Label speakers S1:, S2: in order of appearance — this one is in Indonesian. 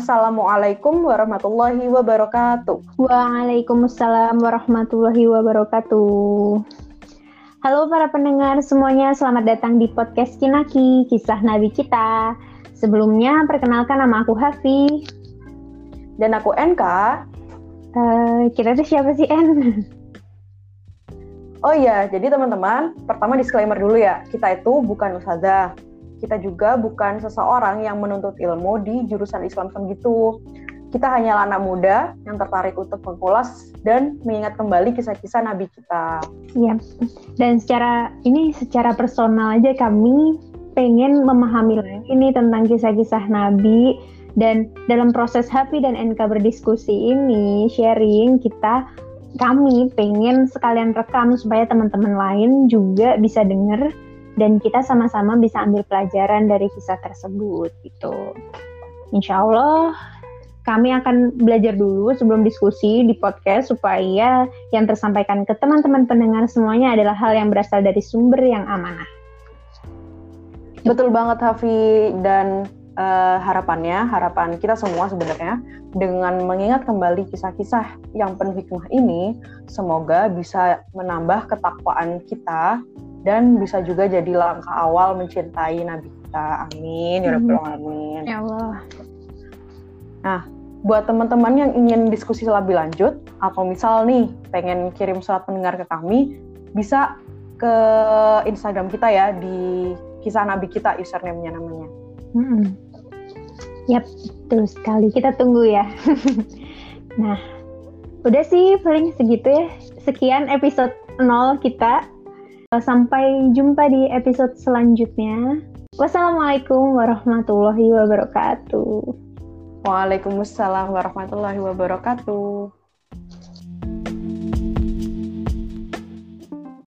S1: Assalamualaikum warahmatullahi wabarakatuh.
S2: Waalaikumsalam warahmatullahi wabarakatuh. Halo para pendengar semuanya, selamat datang di podcast Kinaki, kisah Nabi kita. Sebelumnya, perkenalkan nama aku Hafi.
S1: Dan aku NK.
S2: Uh, kira itu siapa sih N?
S1: Oh iya, jadi teman-teman, pertama disclaimer dulu ya, kita itu bukan ustazah, kita juga bukan seseorang yang menuntut ilmu di jurusan Islam gitu. Kita hanya anak muda yang tertarik untuk mengulas dan mengingat kembali kisah-kisah Nabi kita.
S2: Iya, dan secara ini secara personal aja kami pengen memahami ini tentang kisah-kisah Nabi dan dalam proses Hafi dan NK berdiskusi ini sharing kita kami pengen sekalian rekam supaya teman-teman lain juga bisa dengar dan kita sama-sama bisa ambil pelajaran dari kisah tersebut gitu. Insya Allah kami akan belajar dulu sebelum diskusi di podcast supaya yang tersampaikan ke teman-teman pendengar semuanya adalah hal yang berasal dari sumber yang amanah.
S1: Betul banget Hafi dan uh, harapannya, harapan kita semua sebenarnya dengan mengingat kembali kisah-kisah yang penuh hikmah ini, semoga bisa menambah ketakwaan kita dan bisa juga jadi langkah awal mencintai Nabi kita. Amin. Ya Rabbal Alamin.
S2: Ya Allah.
S1: Nah, buat teman-teman yang ingin diskusi lebih lanjut atau misal nih pengen kirim surat pendengar ke kami, bisa ke Instagram kita ya di kisah Nabi kita username-nya namanya.
S2: Hmm. Yap, betul sekali. Kita tunggu ya. nah, udah sih paling segitu ya. Sekian episode 0 kita. Sampai jumpa di episode selanjutnya. Wassalamualaikum warahmatullahi wabarakatuh.
S1: Waalaikumsalam warahmatullahi wabarakatuh.